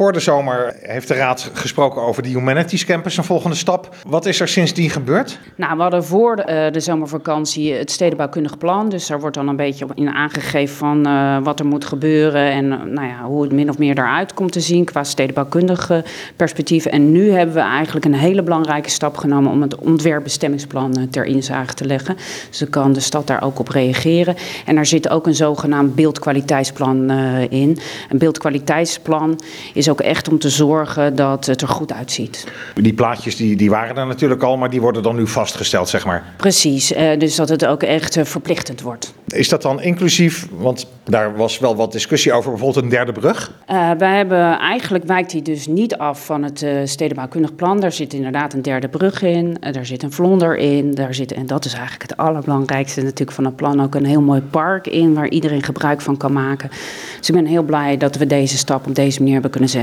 Voor de zomer heeft de Raad gesproken over de Humanities Campus, een volgende stap. Wat is er sindsdien gebeurd? Nou, we hadden voor de, uh, de zomervakantie het stedenbouwkundig plan. Dus daar wordt dan een beetje in aangegeven van uh, wat er moet gebeuren en uh, nou ja, hoe het min of meer eruit komt te zien qua stedenbouwkundige perspectief. En nu hebben we eigenlijk een hele belangrijke stap genomen om het ontwerpbestemmingsplan ter inzage te leggen. Dus dan kan de stad daar ook op reageren. En daar zit ook een zogenaamd beeldkwaliteitsplan in. Een beeldkwaliteitsplan is ook echt om te zorgen dat het er goed uitziet. Die plaatjes die, die waren er natuurlijk al, maar die worden dan nu vastgesteld, zeg maar. Precies, uh, dus dat het ook echt uh, verplichtend wordt. Is dat dan inclusief, want daar was wel wat discussie over, bijvoorbeeld een derde brug? Uh, wij hebben, eigenlijk wijkt die dus niet af van het stedenbouwkundig plan. Daar zit inderdaad een derde brug in, daar zit een vlonder in, daar zit, en dat is eigenlijk het allerbelangrijkste natuurlijk van het plan, ook een heel mooi park in waar iedereen gebruik van kan maken. Dus ik ben heel blij dat we deze stap op deze manier hebben kunnen zetten.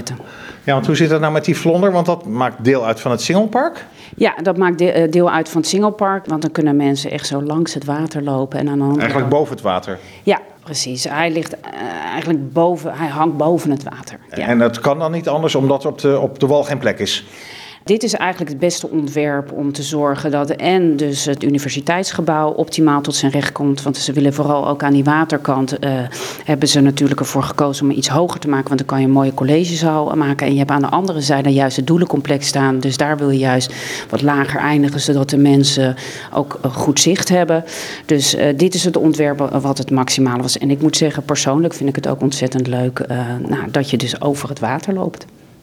Ja, want hoe zit het nou met die vlonder? Want dat maakt deel uit van het Singelpark? Ja, dat maakt deel uit van het Singelpark. Want dan kunnen mensen echt zo langs het water lopen. En aan de Eigenlijk boven het water? Ja, precies. Hij ligt uh, eigenlijk boven, hij hangt boven het water. Ja. En dat kan dan niet anders omdat op de, op de wal geen plek is? Dit is eigenlijk het beste ontwerp om te zorgen dat en dus het universiteitsgebouw optimaal tot zijn recht komt. Want ze willen vooral ook aan die waterkant uh, hebben ze natuurlijk ervoor gekozen om iets hoger te maken. Want dan kan je een mooie collegezaal maken. En je hebt aan de andere zijde juist het doelencomplex staan. Dus daar wil je juist wat lager eindigen, zodat de mensen ook goed zicht hebben. Dus uh, dit is het ontwerp wat het maximale was. En ik moet zeggen, persoonlijk vind ik het ook ontzettend leuk nou, dat je dus over het water loopt.